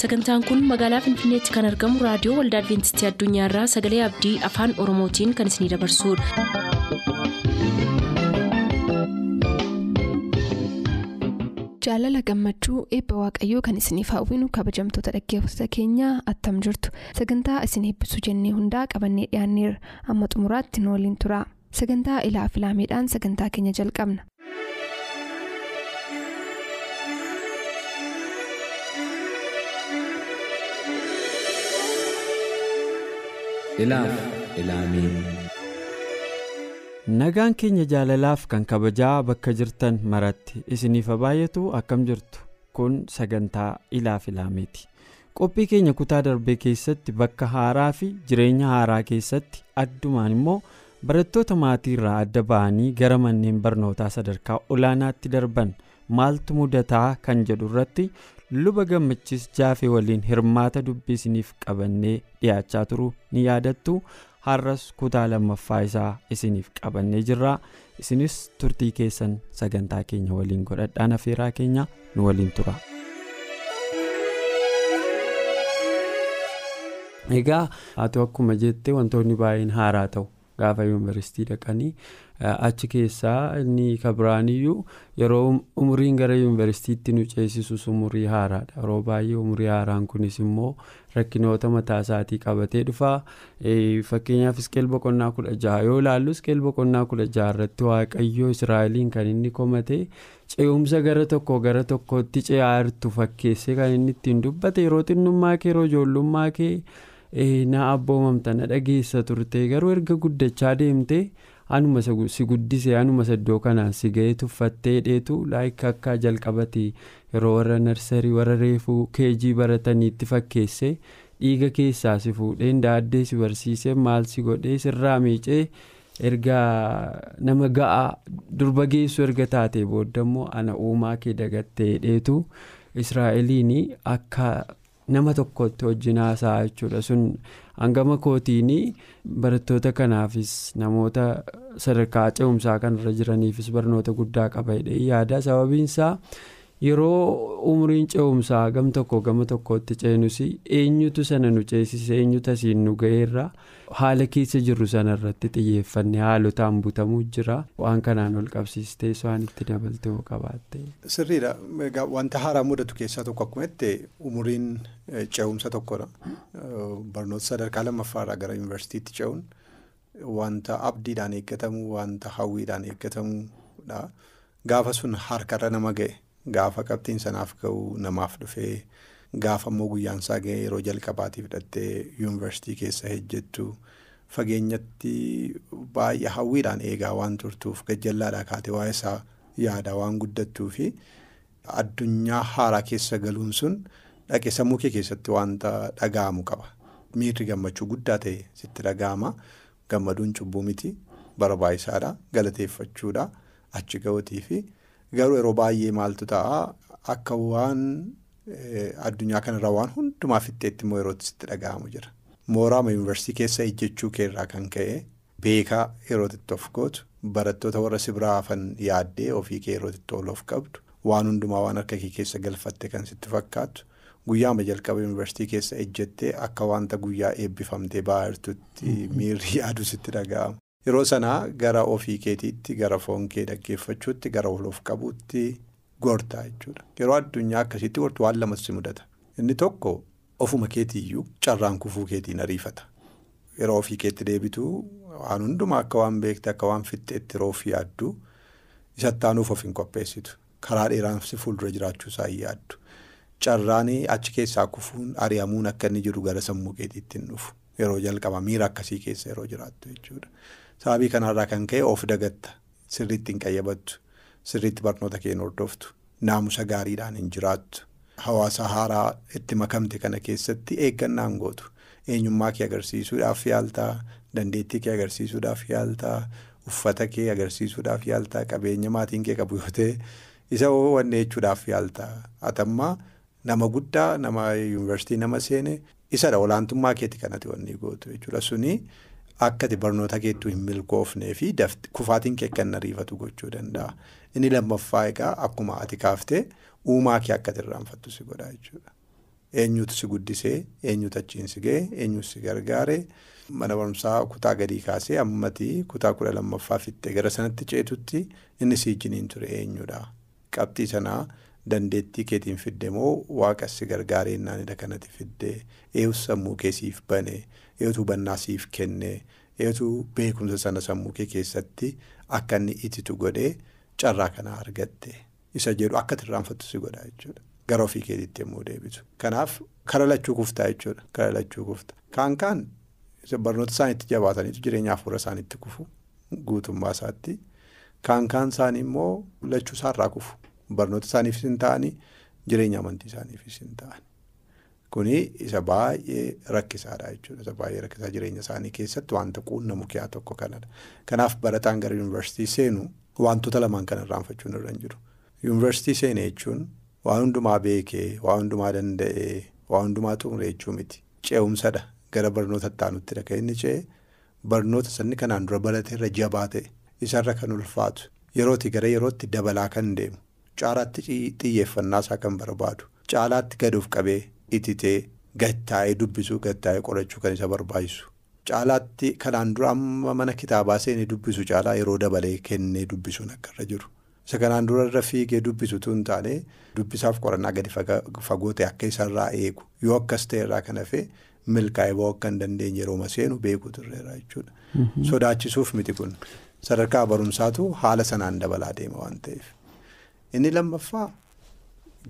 sagantaan kun magaalaa finfinneetti kan argamu raadiyoo waldaa adventistii addunyaarraa sagalee abdii afaan oromootiin kan isinidabarsudha. jaalala gammachuu eebba waaqayyoo kan isiniif hawwinu kabajamtoota dhaggeeffattoota keenyaa attam jirtu sagantaa isin eebbisuu jennee hundaa qabannee dhiyaanneerra amma xumuraatti nu waliin tura sagantaa ilaa filaameedhaan sagantaa keenya jalqabna. Ilaaf ilaamee nagaan keenya jaalalaaf kan kabajaa bakka jirtan maratti isiniif baay'atu akkam jirtu? Kun sagantaa ilaaf ilaameeti qophii keenya kutaa darbee keessatti bakka haaraa fi jireenya haaraa keessatti addumaan immoo barattoota maatii irraa adda ba'anii gara manneen barnootaa sadarkaa olaanaatti darban maaltu mudataa kan jedhu irratti luba gammachiis jaafee waliin hirmaata dubbii isiniif qabannee dhiyaachaa turuu ni yaadattu har'as kutaa lammaffaa isaa isiniif qabannee jirra isinis turtii keessan sagantaa keenya waliin godhadhaan afeeraa keenya nu waliin tura. egaa haatu akkuma jette wantoonni baay'een haaraa ta'u gaafa yuunivarsiitii dhaqanii achi keessaa inni kabiraaniyyuu yeroo umriin gara yuunivarsiitiitti nu ceesisus umurii haaraadha yeroo baay'ee umurii haaraan kunis immoo rakkinoota mataa isaatii qabatee dhufa fakkeenyaaf iskeel boqonnaa kudha jaha yoo ilaallu iskeel boqonnaa kudha jaha irratti waaqayyoo israa'eliin kan inni komate ce'umsa gara tokko gara tokkootti ce'aa jirtu fakkeessee kan inni ittiin dubbate yeroo xinnummaa kee yeroo ijoollummaa kee na abboomamta na dhageessa turte garuu erga guddachaa deemte. Anuma si guddise anuma iddoo kanaan si ga'ee tuffattee dheetu laayika akka jalqabate yeroo warra narsarii warra reefuu keejii barataniitti fakkeesse dhiiga keessaa si fuudheen daaddee si barsiisee maal si godhee sirraa miicee erga nama ga'aa durba geessu erga taatee booda immoo ana uumaa kee dagattee dheetu israa'eliin akka. nama tokkotti wajjin haasa'a jechuudha sun hangama kootiin barattoota kanaafis namoota sadarkaa ce'umsaa kanarra jiraniifis barnoota guddaa qaba yaada sababiinsaa yeroo umriin ce'umsaa gam tokko gama tokkotti ceenus eenyutu sana nu ceesise eenyutu asiin nu ga'eerra haala keessa jirru sanarratti xiyyeeffanne haalotaan butamuu jira waan kanaan ol qabsiistee waan itti dabalte hoo qabaatte. sirriidha wanta haaraa mudatu keessaa tokko akkuma jette umriin ce'umsa tokkodha barnoota sadarkaa lammaffaarraa gara yuunivarsiitiitti ce'uun wanta abdiidhaan eeggatamu wanta hawwiidhaan eeggatamudha gaafa sun harkarra nama ga'e. Gaafa qabxiin sanaaf ga'u namaaf dhufee gaafa immoo guyyaan isaa ga'e yeroo jalqabaatiif hidhattee yuunivarsiitii keessa hojjettu fageenyatti baay'ee hawwiidhaan eegaa waan turtuuf gajjallaadhaa kaatee waa'ee isaa yaadaa waan guddattuu fi addunyaa haaraa keessa galuun sun dhaqee sammuu kee keessatti wanta dhaga'amu qaba. Miirri gammachuu guddaa ta'e sitti dhaga'ama gammaduun cubbuu miti barbaachisaadha galateeffachuudha achi ga'uutii fi. Garuu yeroo baay'ee maaltu ta'a akka waan addunyaa kanarraa waan hundumaa fixxeetti immoo yerootti sitti dhaga'amu jira. Mooraama yuunivarsiitii keessa ejjechuu keerraa kan ka'e beekaa yerootti of gootu barattoota warra si biraa hafan yaaddee ofii kee yerootti ol of qabdu waan hundumaa waan harka kee keessa galfatte kan sitti fakkaatu guyyaama jalqaba yuunivarsiitii keessa ejjettee akka wanta guyyaa eebbifamtee ba'aa jirtutti miirri yaadu sitti dhaga'amu. Yeroo sanaa gara ofii keetiitti gara foon kee dhaggeeffachuutti gara of qabuutti gortaa jechuudha. Yeroo addunyaa akkasitti gortu waan lamas si mudata. Inni tokko ofuma keetiiyyuu carraan kufuu keetiin ariifata. Yeroo ofii keetti deebitu waan hundumaa akka waan beekte akka waan fixxeetti yeroo ofii yaaddu isatti aanuuf of hin qopheessitu. Karaa dheeraan si fuuldura jiraachuu isaa hin yaaddu. Carraan achi keessaa kufuun ari'amuun akka inni jiru gara sammuu keetiitti hin dhufu. Yeroo jalqaba miira akkasii keessa yeroo jiraattu jechuudha. Sababii kanarraa kan ka'e of dagatta sirriitti hin qayyabattu sirriitti barnoota kee hordoftu naamusa gaariidhaan hin jiraattu hawaasa haaraa itti makamte kana keessatti eeggannaan gootu eenyummaa kee agarsiisuudhaaf yaaltaa dandeettii kee agarsiisuudhaaf yaaltaa uffata kee agarsiisuudhaaf yaaltaa qabeenya maatiin kee qabu yoo ta'e isa wanne jechuudhaaf yaaltaa atammaa nama guddaa nama yuunivarsiitii nama seene isadha olaantummaa keetti kanatti wanni gootu jechuudha suni. Akkati barnoota keettuu hin milkoofnee fi kufaatiin kee kan ariifatu gochuu danda'a. Inni lammaffaa egaa akkuma ati kaaftee uumaa kee akka irraanfattu si godha jechuudha. eenyutu si guddisee eenyutu achiin si ga'e eenyutu si gargaare mana barumsaa kutaa gadii kaasee ammati kutaa kudha lammaffaa fixxee gara sanatti ceetutti inni si ijjiniin ture eenyudha qabxii sanaa dandeettii keetiin fidde moo waaqa si gargaaree naanidha kanatti fidde eeyyuu sammuu kee siif bane eeyyuu hubannaa siif kenne eeyyuu beekumsa sana sammuu kee keessatti akka inni ititu godhee carraa kana argatte isa jedhu akka irraanfattu si godha jechuudha. Gara ofii keetiitti yommuu deebitu. Kanaaf kara lachuu kuftaa jechuudha. Kara lachuu kufta. Kaan kaan barnoota isaaniitti jabaataniitu jireenya hafuura isaaniitti kufu guutummaa isaatti. Kaan kaan isaanii immoo lachuu isaarraa kufu. Barnoota isaaniifis hin ta'anii jireenya amantii isaaniifis hin ta'ani. Kuni isa baay'ee rakkisaadha jechuudha. Isa baay'ee rakkisaa jireenya isaanii keessatti wanta quunnamu kiyaa tokko kanadha. Kanaaf barataan gara yuunivarsiitii seenu wantoota lamaan kan irraanfachuun irra hin jiru. Yuunivarsiitii seene jechuun. Waa hundumaa beekee, waa hundumaa danda'ee, waa hundumaa xumure jechuu miti. Ce'umsadha. Gara barnoota itti kan inni ce'e barnoota sanni kanaan dura barate irra jabaa ta'e isarra kan ulfaatu yerootii gara yerootti dabalaa kan deemu caalaatti xiyyeeffannaa isaa kan barbaadu caalaatti gaduuf qabee ititee gattaa'ee dubbisuu gattaa'ee qorachuu kan isa barbaachisu caalaatti kanaan dura amma mana kitaabaa seenee dubbisu caalaa yeroo dabalee kennee dubbisuun akka irra jiru. Isa kanaan dura irra fiigee dubbisutu hin taane dubbisaaf qorannaa gadi fagoo ta'e akka isarraa eegu yoo akkas ta'e irraa kan hafee milkaa'ee ba'uu akka hin dandeenye yeroo seenu beekuutu irra jechuudha. Sodaachisuuf miti kun sadarkaa barumsaatu haala sanaan dabalaa deema waan ta'eef. Inni lammaffaa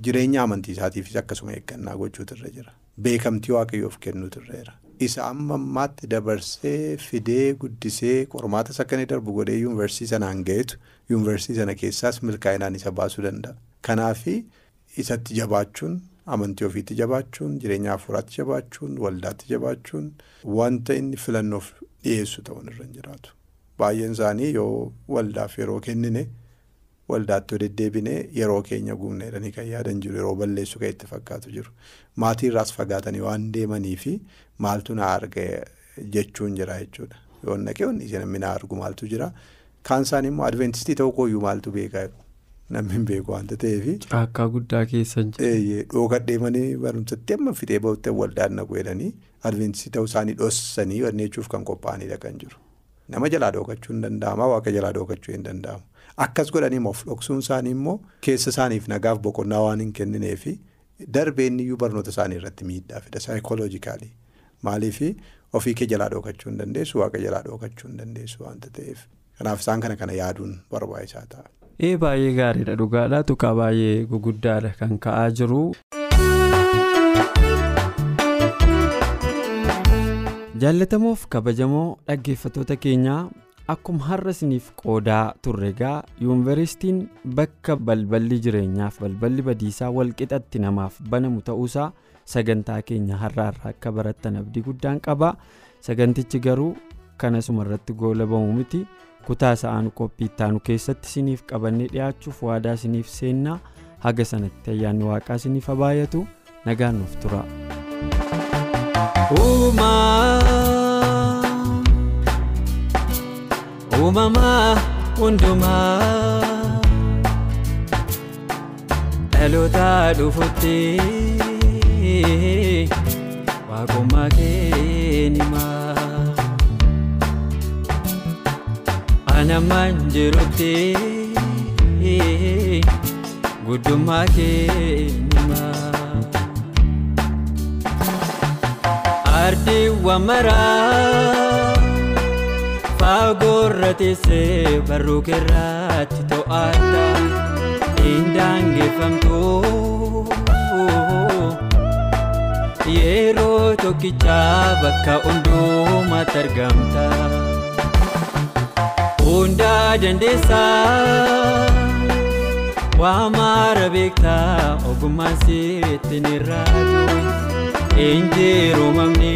jireenya amantii isaatiifis akkasuma eeggannaa gochuutu irra jira. Beekamtii waaqayyoof kennuutu irra jira. Isa amma ammaatti dabarsee fidee guddisee qormaata isa akka inni darbu godhee yuunivarsiitii sanaan ga'etu yuunivarsiitii sana keessaas milkaa'inaan isa baasuu danda'a. Kanaaf isatti jabaachuun amantii ofiitti jabaachuun jireenya hafuuraatti jabaachuun waldaatti jabaachuun wanta inni filannoof dhiyeessu ta'uun irra hin jiraatu. Baay'een isaanii yoo waldaaf yeroo kennine waldaatti yoo deddeebine yeroo keenya guubne jedhanii kan yaadan jiru yeroo balleessu kan itti fakkaatu jiru. Maatii irraas fagaatanii waan deemanii fi maaltu na arga jechuun jira jechuudha. Yoo naqee wanni isheen namni na argu maaltu jira. Kaan isaanii immoo adventistii ta'uu kooyyuu maaltu beekaa namni hin beeku waanta ta'eefi. Caakkaa guddaa keessa jira. Dhooqa deemanii barumsatti amma fixee bahutti waldaan naqu jedhanii adventistii ta'uu isaanii dhossanii wanneechuuf kan qophaa'anidha kan jiru. Nama jalaa dhookachuu hin danda'ama waaqa jalaa dhookachuu hin danda'amu. Akkas godhanii of dhoksuun isaanii immoo keessa isaaniif nagaaf boqonnaa waan hin kennineefi darbeen iyyuu barnoota isaanii irratti miidhaa fida saayikooloojikaalii. Maaliif ofii kee jalaa dhookachuu hin dandeessu waaqa jalaa dhookachuu hin dandeessu waanta ta'eef. Kanaaf isaan kana kana yaaduun barbaachisaa ta'a. Ee baay'ee gaariidha dhugaadha tuqaa baay'ee guguddaadha kan ka'aa jiru. Jaallatamoof kabajamoo dhaggeeffattoota keenyaa akkuma har'a isiniif qoodaa turre egaa yuunivarsiitiin bakka balballi jireenyaaf balballi badiisaa walqixatti namaaf banamu ta'uusaa sagantaa keenya har'a irraa akka barattan abdii guddaan qaba sagantichi garuu kanasuma irratti goolabamu miti. kutaa sa'aanu qophii ittaanu keessatti isiniif qabannee dhiyaachuuf waadaa isiniif seennaa haga sanatti ayyaanni waaqaa isiniif habaayatu nagaan nuuf tura. Uumamaa hundumaa dhaloota dhufutti waaqummaa keenimaa. Anamaan jirutti guddummaa keenyaa ardiiwwan maraa fagoorra teessee barruu keerraatti to'atta indaangeffamtu yeroo tokkichaa bakka hundumaatti argamta. Hundaa dandeessaa waa mara beektaa ogummaan sitti ni raadu injiru mamni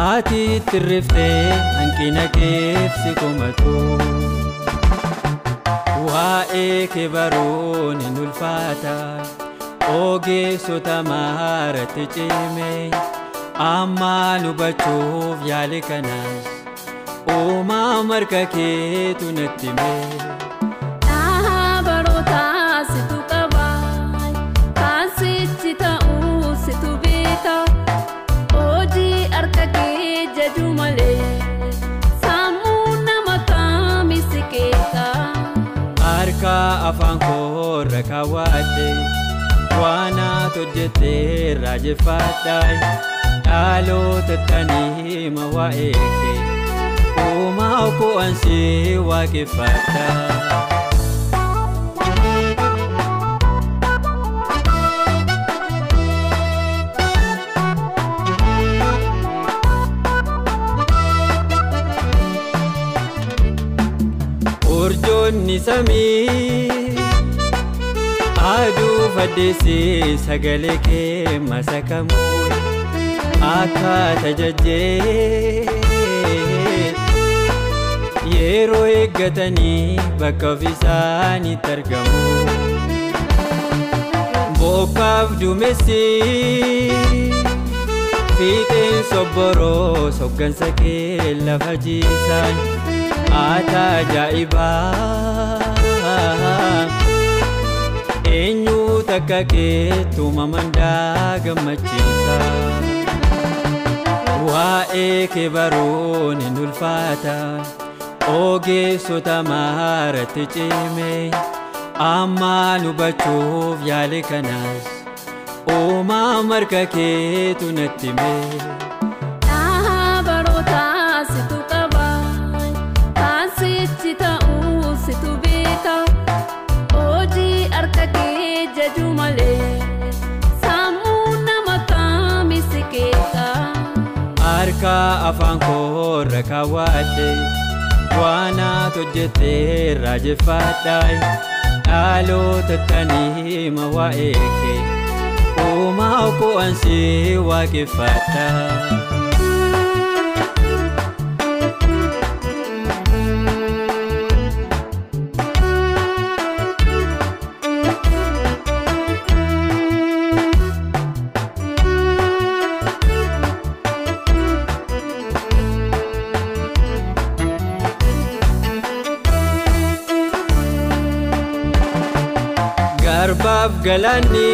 ati tirriftee hanqina keefsi komatu waa'ee kee baruun hin ulfaata ogeessota maaratti cimee. ammaan hubachuuf yaale kanas uumaa marka keetu natti mee. Kaawwadhe waanaat hojjettee raajeffadhaa dhaloota tanii ma waa'ee kee uumaa ku'ansii waaqeffadhaa. urjoonni samii faddeessee sagalee kee masakamu akka tajajjee yeroo eeggatanii bakka ofiisaanitti argamu bokkaaf duumessi fiixeen sobboroo soggansa kee lafa jiisan. ata ajaa'ibaa eenyu takka keetu mamandaa gammachiisa waa'ee kee baruun hin ulfaata ogeessota maaratti cime ammaan hubachuuf yaale kanaas uumaa marka keetu natti hime. Afaan koorra kaawwadhe waanaat hojjettee raajeffadhaa dhaloota tanii ma waa'ee kee uumaa ku'ansii waaqeffadhaa. Garbaaf galaanni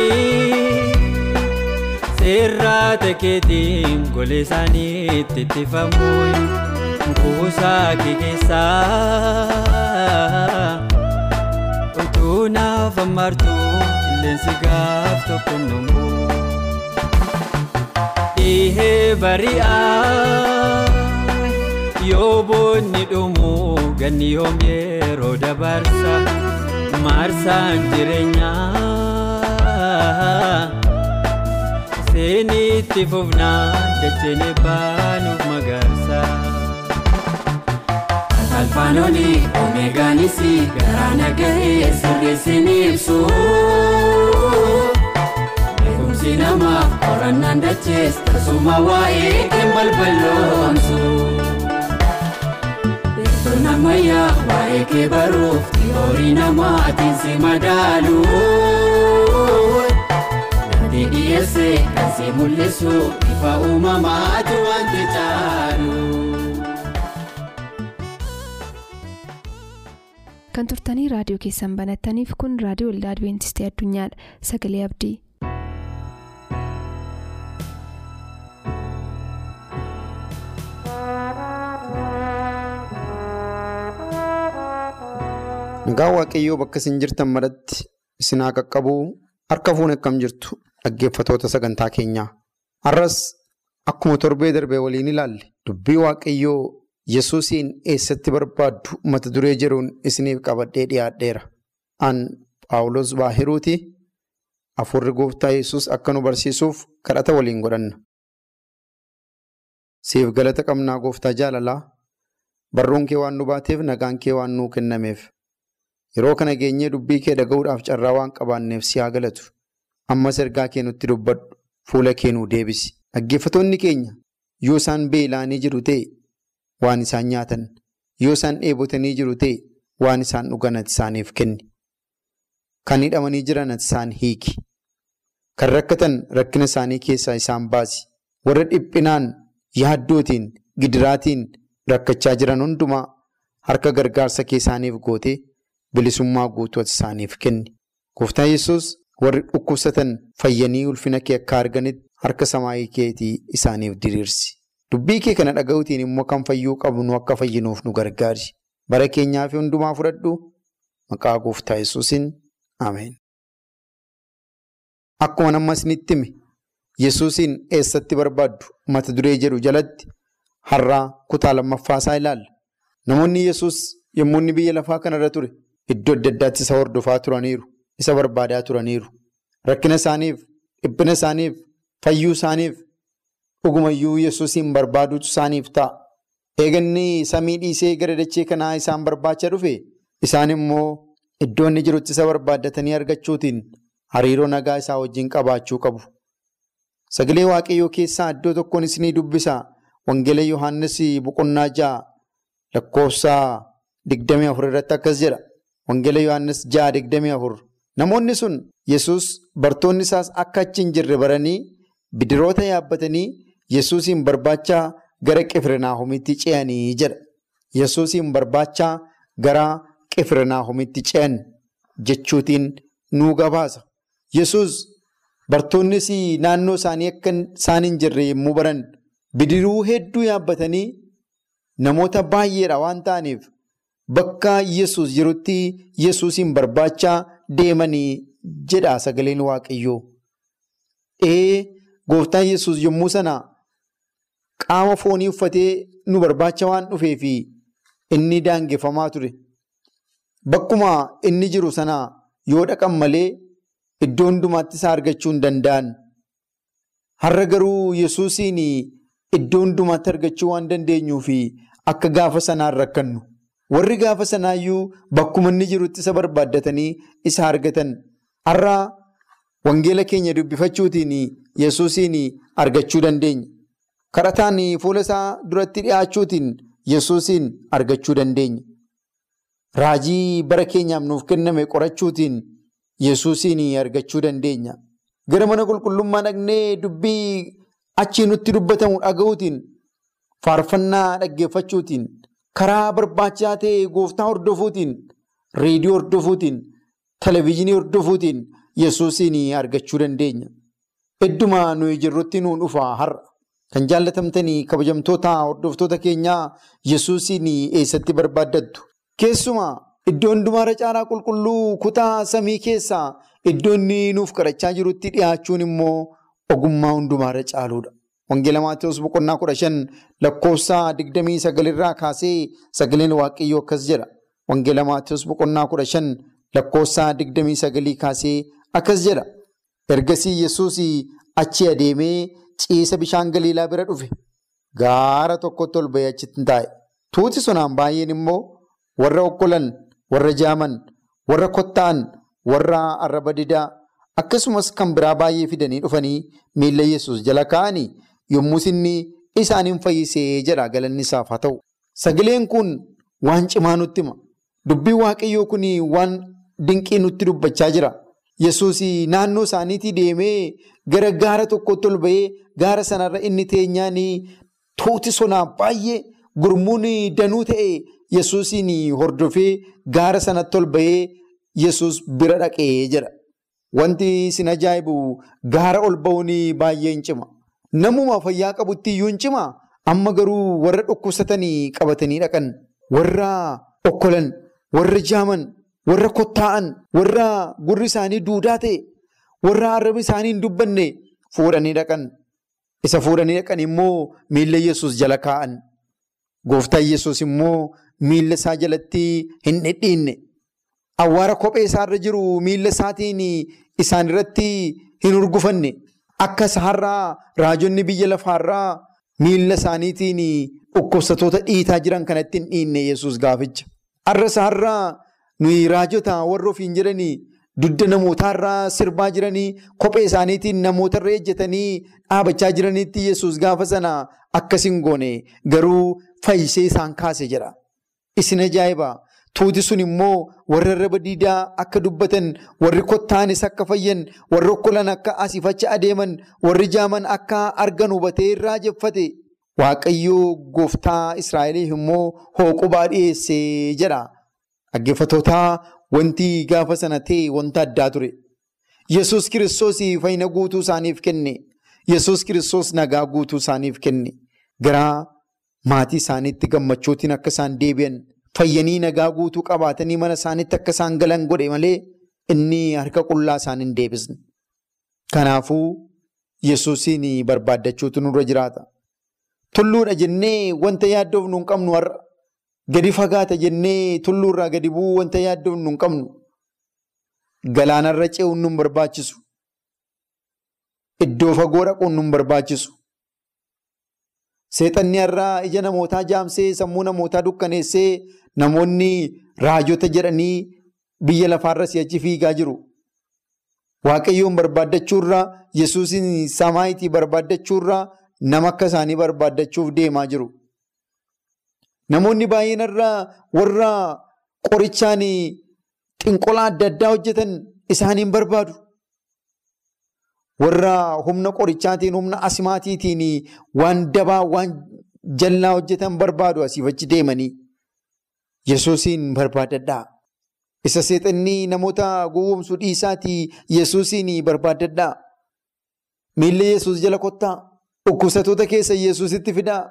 seerraa takeetiin golee isaaniitti ittifamu kuusaa kee keessaa utuu naaf ammaartu qilleensi gaaf tokko numu dhihee bari'aa yoo boonni dhumu ganni yoom yeroo dabarsa. Maarsaan jireenyaa seenitti fufnaa dacheen baanuuf magaarsa. Alfaanonni omeegaanis garaa nagahee sirreessin ibsu. Beekumsi namaaf qorannaan dachees tasuma waa'ee keen balballoomsu. Beektuun ammayyaa waa'ee kee baruuf Horii namaatiin si madaalu Gadi dhiyeessee kan si mul'isu ifa uumamaatu wanti caalu. Kan turtanii raadiyoo keessan banattaniif kun raadiyoo waldaa Adibeentistii Addunyaadha. Sagalee Abdii. Nagaa Waaqayyoo bakka isin jirtan maratti isin haa qaqqabuu harka fuun akkam jirtu dhaggeeffatoota sagantaa keenyaa. Har'as akkuma torbee darbee waliin ilaalle dubbii Waaqayyoo Yesuusiin eessatti barbaaddu mata duree jedhuun isiniif qabadhee dhiyaadheera. An Paawulos Baahiruuti. Afurri gooftaa Yesuus akka nu barsiisuuf kadhata waliin godhanna. Siif galata qabnaa gooftaa jaalalaa. Barruun kee waan nu baateef nagaan kee waan nuu kennameef. Yeroo kana geenyee dubbii kee dhaga'uudhaaf carraa waan qabaanneef si haa galatu. Ammas ergaa kee nutti dubbadhu. Fuula kee nuu deebisi. Dhaggeeffatoonni keenya yoo isaan beela'anii jiru ta'e waan isaan nyaatan. Yoo isaan dheebotanii jiru ta'e waan isaan dhugan ati isaaniif kenni. Kan hidhamanii jiran ati isaan hiiki. Kan rakkatan rakkina isaanii keessaa isaan baasi. Warra dhiphinaan yaaddootiin gidiraatiin rakkachaa jiran hundumaa harka gargaarsa kee isaaniif gootee bilisummaa guutuu ati isaaniif kenni. Gooftaa Yesuus warri dhukkubsatan fayyanii ulfina kee akka arganitti harka samaayii keetii isaaniif diriirsi. Dubbii kee kana dhaga'uutiin immoo kan fayyuu qabnu akka fayyinuuf nu gargaari. Bara keenyaa fi hundumaa fudhadhu maqaa gooftaa Yesuusin Ameen. akkuma nama isinitti hime yesuusiin eessatti barbaaddu mata duree jedhu jalatti har'aa kutaa lammaffaa ilaalla. Namoonni yesus yommuu biyya lafaa kanarra ture iddoo adda addaatti isa hordofaa turaniiru isa barbaadaa turaniiru rakkina isaaniif dhiphina isaaniif fayyuu isaaniif dhugumayyuu yesuusiin barbaaduutu isaaniif ta'a. Eeganni samii dhiisee gara dachee kanaa isaan barbaacha dhufe isaan immoo iddoo inni jirutti isa barbaaddatanii argachuutiin hariiroo nagaa isaa wajjin qabaachuu qabu. Sagalee Waaqayyoo keessaa iddoo tokkoon isinii dubbisaa Wangeela Yohaannis boqonnaa ja'a lakkoofsa digdamii afur irratti akkas jedha. Wangeela Yohaannis ja'a digdamii afur. Namoonni sun Yesuus bartoonni isaas akka achi hin jirre baranii bidiroota yaabbatanii Yesuusiin barbaachaa gara Qifirnaahomitti ce'anii jedha. Yesuusiin barbaachaa gara Qifirnaahomitti ce'an jechuutiin nuu gabaasa. Yesuus bartoonnis naannoo isaanii akka isaan hin jirre yommuu baran bidiruu hedduu yaabbatanii namoota baay'eedha waan ta'aniif bakka Yesuus jirutti Yesuusiin barbaachaa deemanii jedha sagaleen Waaqayyoo. Ee gooftaan Yesuus yommuu sana qaama foonii uffatee nu barbaacha waan dhufeef inni daangeffamaa ture. Bakkuma inni jiru sana yoo dhaqan malee iddoo hundumaatti isaa argachuu hin danda'an. Har'a garuu Yesuusiin iddoo hundumaatti argachuu waan dandeenyuuf akka gaafa sanaan rakkannu. Warri gaafa sanaayyuu bakkuma inni jirutti isa barbaaddatanii isa argatan. Har'a wangeela keenya dubbifachuutiin Yesuusiin argachuu dandeenya. Kadhataan fuula isaa duratti dhi'aachuutiin Yesuusiin argachuu dandeenya. Raajii bara keenyaaf nuuf kenname qorachuutiin Yesuusiin argachuu dandeenya. Gara mana qulqullummaa dhaqnee dubbii achii nutti dubbatamu dhaga'uutiin faarfannaa dhaggeeffachuutiin karaa barbaachisaa ta'e gooftaa hordofuutiin reediyoo hordofuutiin televezyiinii hordofuutiin Yesuusiin argachuu dandeenya. Hedduma nuyi jirrutti nuun dhufa har'a. Kan jaallatamtanii kabajamtoota hordoftoota keenyaa Yesuusiin eessatti barbaaddattu? Keessumaa iddoo hundumaarra caalaa qulqulluu kutaa samii keessaa iddoo inni nuuf kadhachaa jirutti dhiyaachuun immoo ogummaa hundumaarra caaluudha. Wangeela Maatiyus boqonnaa kudha shan lakkoofsa digdamii sagalirraa kaasee sagaleen waaqayyoo akkas jedha. Wangeela Maatiyus boqonnaa kudha shan lakkoofsa digdamii sagalii kaasee akkas jedha. Ergasii Yesuus achi adeemee ciisa bishaan galiilaa bira dhufe. Gaara tokkotti ol bahee achitti taa'e. Tuuti sunaan baay'een immoo warra okkolan, warra jaaman, warra kotta'an, warra arraba didaa akkasumas kan biraa baay'ee fidanii dhufanii miilla Yesuus jala kaa'anii yommuu inni isaaniin fayyisee jedha galanni isaaf haa ta'u. Sagaleen kun waan cimaa nutti hima. Dubbiin waaqayyoo kun waan dinqii nutti dubbachaa jira. Yesuus naannoo isaaniitii deemee gara gaara tokkotti ol bahee gaara sanarra inni teenyaan tuuti sonaa baay'ee gurmuun danuu ta'e Yesuusiin hordofee gaara sanatti ol bahee Yesuus bira dhaqee jedha. Wanti isin ajaa'ibu gaara ol ba'uun baay'ee hin cima. Namuma fayyaa qabutti iyyuu hin cima. Amma garuu warra dhukkubsatanii qabatanii dhaqan, warra okkolan, warra jaaman, warra kottaa'an, warra gurri isaanii duudaa ta'e, warra arrabni isaanii hin dubbanne fuudhanii dhaqan. Isa fuudhanii dhaqan immoo miilla Yesuus jala kaa'an. Gooftaan Yesuus immoo miilla isaa jalatti hin dhidhiinne. Awwaara kophee isaarra jiru miilla isaatiin isaan irratti hin urgufanne. Akka isaarraa raajonni biyya lafaarraa miilla isaaniitiin dhukkubsatoota dhiitaa jiran kanatti hin dhiinne Yesuus gaaficha. Har'a isaarraa nuyi raajota warra ofiin jedhanii dudda namootaarraa sirbaa jiranii kophee isaaniitiin namootarra ejjetanii dhaabachaa jiranitti Yesuus gaafa sana akkas hin goone garuu fayyisee isaan kaase jedha. Isin ajaa'ibaa! Tuuti sun immoo warra arraba diidaa akka dubbatan, warri kottaanis akka fayyan, warri okkolan akka asii fachi adeeman, warri jaaman akka argan hubatee irraa jeffate. Waaqayyoo gooftaa Israa'eliif immoo hooqubaa dhiyeessee jedha. Dhaggeeffatootaa wanti gaafa sana ta'e wanta addaa ture. Yesuus kiristoos fayyina guutuu isaaniif kenne. Yesuus kiristoos nagaa guutuu isaaniif kenne. Garaa maatii isaaniitti gammachuutiin akka isaan deebi'an. Fayyanii nagaa guutuu qabaatanii mana isaaniitti akka isaan galan godhe malee inni harka qullaa isaan hin deebisne. Kanaafuu yesuusiin barbaaddachuutu nurra jiraata. Tulluudha jennee wanta yaaddoofnu hin qabnu har'a. Gadi fagaata jennee tulluurraa gadi bu'uu wanta yaaddoofnu hin qabnu. Galaanarra ce'uun nu barbaachisu. Iddoo fagoo dhaquun nu barbaachisu. Seexanni har'aa ija namootaa jaamsee sammuu namootaa dukkaneessee namoonni raajota jedhanii biyya lafaarra si'achi fiigaa jiru. Waaqayyoon barbaaddachuurraa yesuusin samaayitii barbaaddachuurraa nama akka isaanii barbaaddachuuf deemaa jiru. Namoonni baay'een irraa warra qorichaan xinqolaa adda addaa hojjetan isaaniin barbaadu. Warra humna qorichaatiin humna asimaatiitiin waan dabaa waan jallaa hojjetan barbaadu asiif achi deemanii yesuusiin barbaadadhaa. Isa seexannii namoota gowwoomsuu dhiisaatii yesuusiin barbaadadhaa. Miillee yesuus jala kottaa. Dhukkubsatoota keessa yesuusitti fidaa.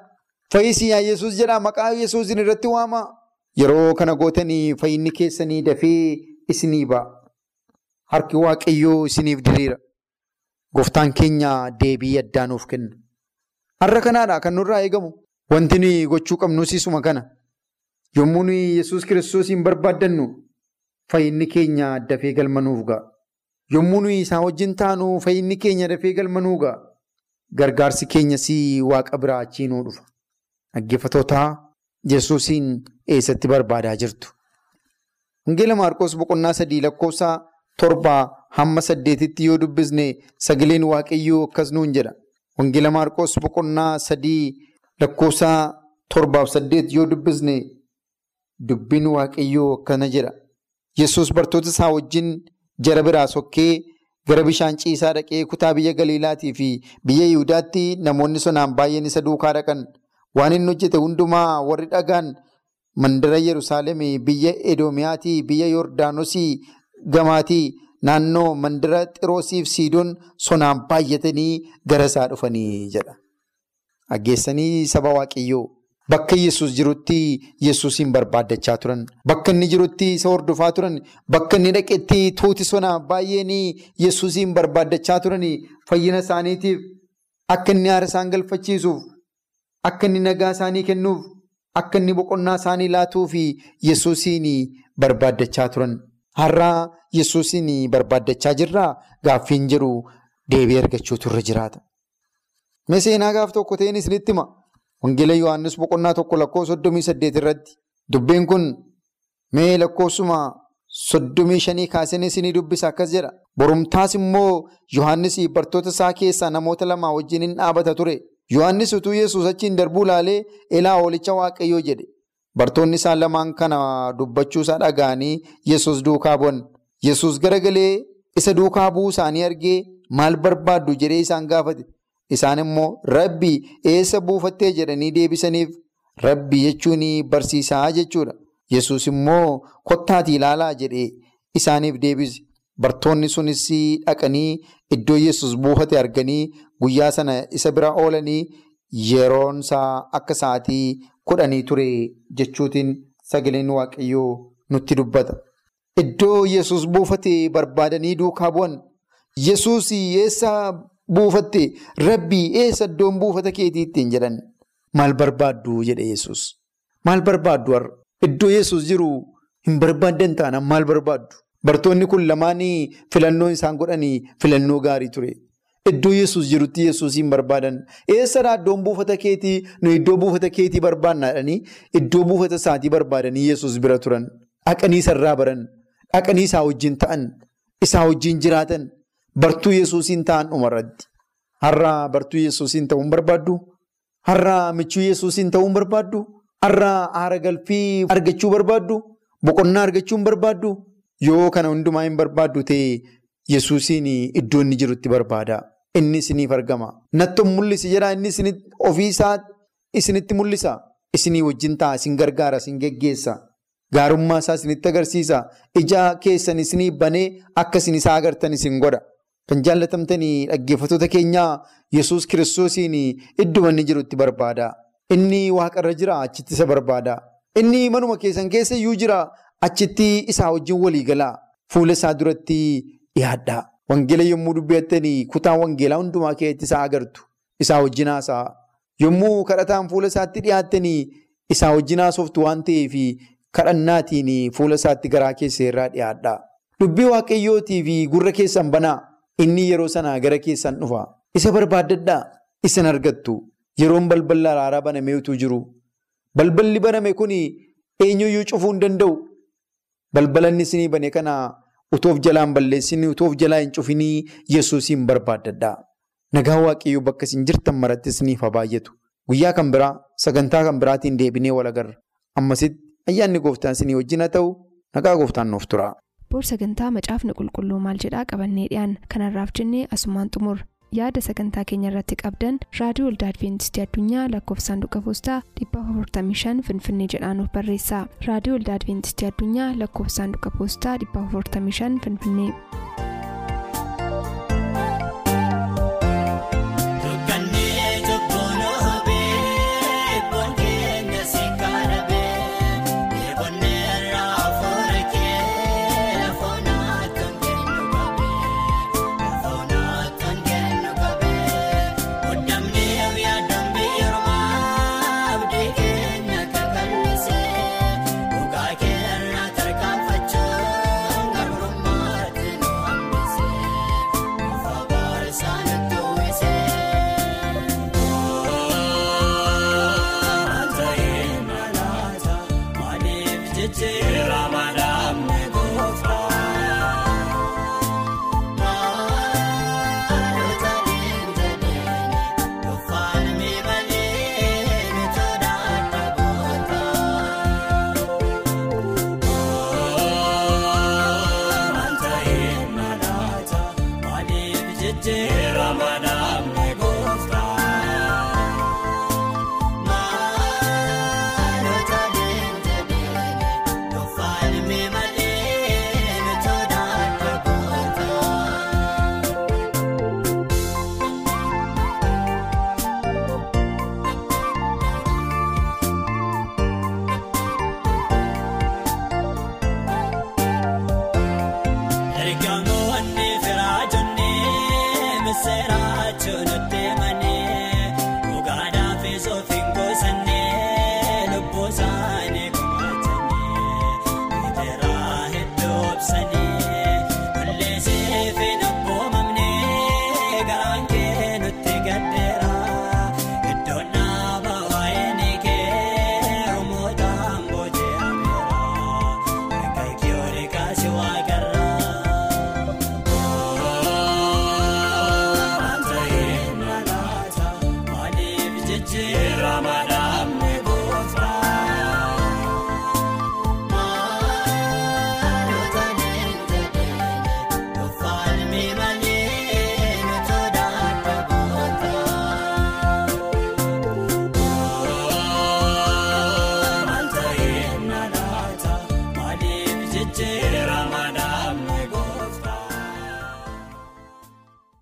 Fayyisiyaa yesuus jedhaa maqaa yesuusin irratti waamaa. Yeroo kana gootanii fayyinni keessanii dafee isinii ba'a. Harki waaqayyoo isiniif diriira. Gooftaan keenya deebii addaa nuuf kenna. Har'a kanaadha kan nurraa eegamu. Wanti nuyi gochuu qabnu siisuma kana. Yommuu nuyi yesuus kiristoosiin barbaaddannu fayyinni keenya dafee galmanuuf ga'a. Yommuu nuyi isaa wajjin taanu fayyinni keenya dafee galmanuu ga'a. Gargaarsi keenyas waaqa biraa achii nuu dhufa. Dhaggeeffatootaa Yesuusiin eessatti barbaadaa jirtu? Wangeela Maarqos boqonnaa sadii lakkoofsa torbaa hamma saddeetitti yoo dubbisne sagaleen waaqayyoo akkas nuun jedha. Wangeela Maarqos boqonnaa sadii lakkoofsa torbaaf saddeet yoo dubbisne dubbiin waaqayyoo akkana jedha. Yesuus bartoota isaa wajjin jara biraa sokkee gara bishaan ciisaa dhaqee kutaa biyya Galiilaatii fi biyya Yihudaatti namoonni sonaan baay'een isa duukaa dhaqan. Waan inni hojjete hundumaa warri dhagaan mandara Yerusaalem biyya Edoomiyaatii biyya Yordaanosii gamaatii naannoo mandara Xiroosiif Siidoon sonaan baay'atanii gara isaa dhufanii jedha. Aggeessanii saba waaqayyoo bakka Yesuus jirutti Yesuusiin barbaaddachaa turan. Bakka inni jirutti isa hordofaa turan. Bakka inni dhaqetti tuuti sonaan baay'een Yesuusiin barbaaddachaa turan fayyina isaaniitiif akka inni haara isaan galfachiisuuf. Akka inni nagaa isaanii kennuuf akka inni boqonnaa isaanii laatuu fi Yesuusiin barbaaddachaa turan. Har'aa Yesuusiin barbaaddachaa jirraa gaaffiin jedhu deebii argachuutu irra jiraata. Mee seenaa gaaf tokko ta'een isinitti hima. Wangeela Yohaannis boqonnaa tokko lakkoofsa soddomii saddeet irratti dubbeen kun mee lakkoofsuma soddomii shanii kaaseen isinii dubbisa akkas jedha. Borumtaas immoo Yohaannis bartoota isaa keessaa namoota lama wajjin hin dhaabata ture. Yohaannis utuu Yesuus achiin darbuu laalee elaa hoolicha waaqayyoo jedhe. Bartoonni isaa lamaan kana dubbachuu isaa dhaga'anii Yesuus duukaa bu'an. Yesuus garagalee isa duukaa bu'uu isaanii argee maal barbaaddu jedhee isaan gaafate. Isaan immoo rabbi eessa buufattee jedhanii deebisaniif rabbi jechuun barsiisaa jechuudha. Yesuus immoo kottaatii ilaalaa jedhee isaaniif deebise. Bartoonni sunis dhaqanii iddoo Yesuus buufate arganii guyyaa sana isa bira oolanii yeroon isaa akka sa'aatii kudhanii ture jechuutiin sagaleen waaqayyoo nutti dubbata. Iddoo Yesuus buufate barbaadanii duukaa bu'an. Yesuus eessa buufatte rabbii eessa iddoon buufata keetii ittiin jedhan. Maal barbaaddu jedhe Yesuus. Maal barbaaddu har'a? Iddoo Yesuus jiru hin barbaaddan taanaan maal barbaaddu? Bartoonni kun lamaanii filannoo isaan godhanii filannoo gaarii ture. Iddoo Yesuus jirutti Yesuus hin barbaadan. Eessadhaa iddoon buufata keetii nu iddoo buufata keetii barbaannaadhanii iddoo buufata isaatii barbaadanii Yesuus bira turan. Dhaqanii isarraa baran. Dhaqanii isaa wajjin ta'an. Isaa wajjin jiraatan. Bartuu Yesuusiin ta'an dhumarratti. Har'aa bartuu Yesuusiin ta'uun barbaaddu? Har'aa michuu Yesuusiin ta'uun barbaaddu? Har'aa aara galfii argachuu barbaaddu? Boqonnaa argachuun barbaaddu? Yoo kana hundumaa hin barbaaddu ta'e Yesuusiin iddoo inni jirutti barbaada. Inni isiniif argama. Natto mul'isi jedhaa inni ofiisaa isinitti mul'isa. Isinii wajjin ta'a, isin gargaara, isin geggeessa. Gaarummaa isaa isinitti agarsiisa. Ija keessan isinii banee akka isin isaa agartan isin godha. Kan jaallatamtanii dhaggeeffattoota keenyaa Yesuus kiristoosiin iddoo inni jirutti barbaada. Inni waaqarra jira achitti isa barbaada. Inni manuma keessan keessa iyyuu jira achitti isaa wajjin walii galaa. Fuula isaa duratti dhiyaadhaa. Wangeela yommuu dubbattanii kutaan wangeelaa hundumaa keessatti isaa agartu. Isaa wajjin haasa'a. Yommuu kadhataan fuula isaatti dhiyaattanii isaa wajjin haasoftu waan ta'eef kadhannaatiin fuula isaatti garaa keessa irraa dhiyaadha. Dubbii waaqayyootii fi gurra keessan banaa. Inni yeroo sanaa gara keessan dhufa. Isa barbaaddadhaa. Isin argattu. Yeroon balballi araaraa banamee utuu jiru. Balballi baname kun eenyuyyuu cufuu hin danda'u. Balbalanni isinii bane kana utoof jalaan balleessinii utoof jalaa hin cufinii yesuusiin barbaaddadhaa. Nagaa waaqayyoo bakka isin jirtan maratti isiniif haa baay'atu. Guyyaa kan biraa sagantaa kan biraatiin deebinee wal agarra. Ammasitti ayyaanni gooftaan isinii wajjin haa ta'u nagaa gooftaan nuuf tura. Boor sagantaa macaafni qulqulluu maal jedhaa qabannee dhiyaan kanarraaf jennee asumaan xumur yaada sagantaa keenya irratti qabdan raadiyoo waldaa adventistii addunyaa lakkoofsa saanduqa poostaa 455 finfinnee jedhaanuf barreessa raadiyoo waldaa adventistii addunyaa lakkoofsa saanduqa poostaa 455 finfinnee.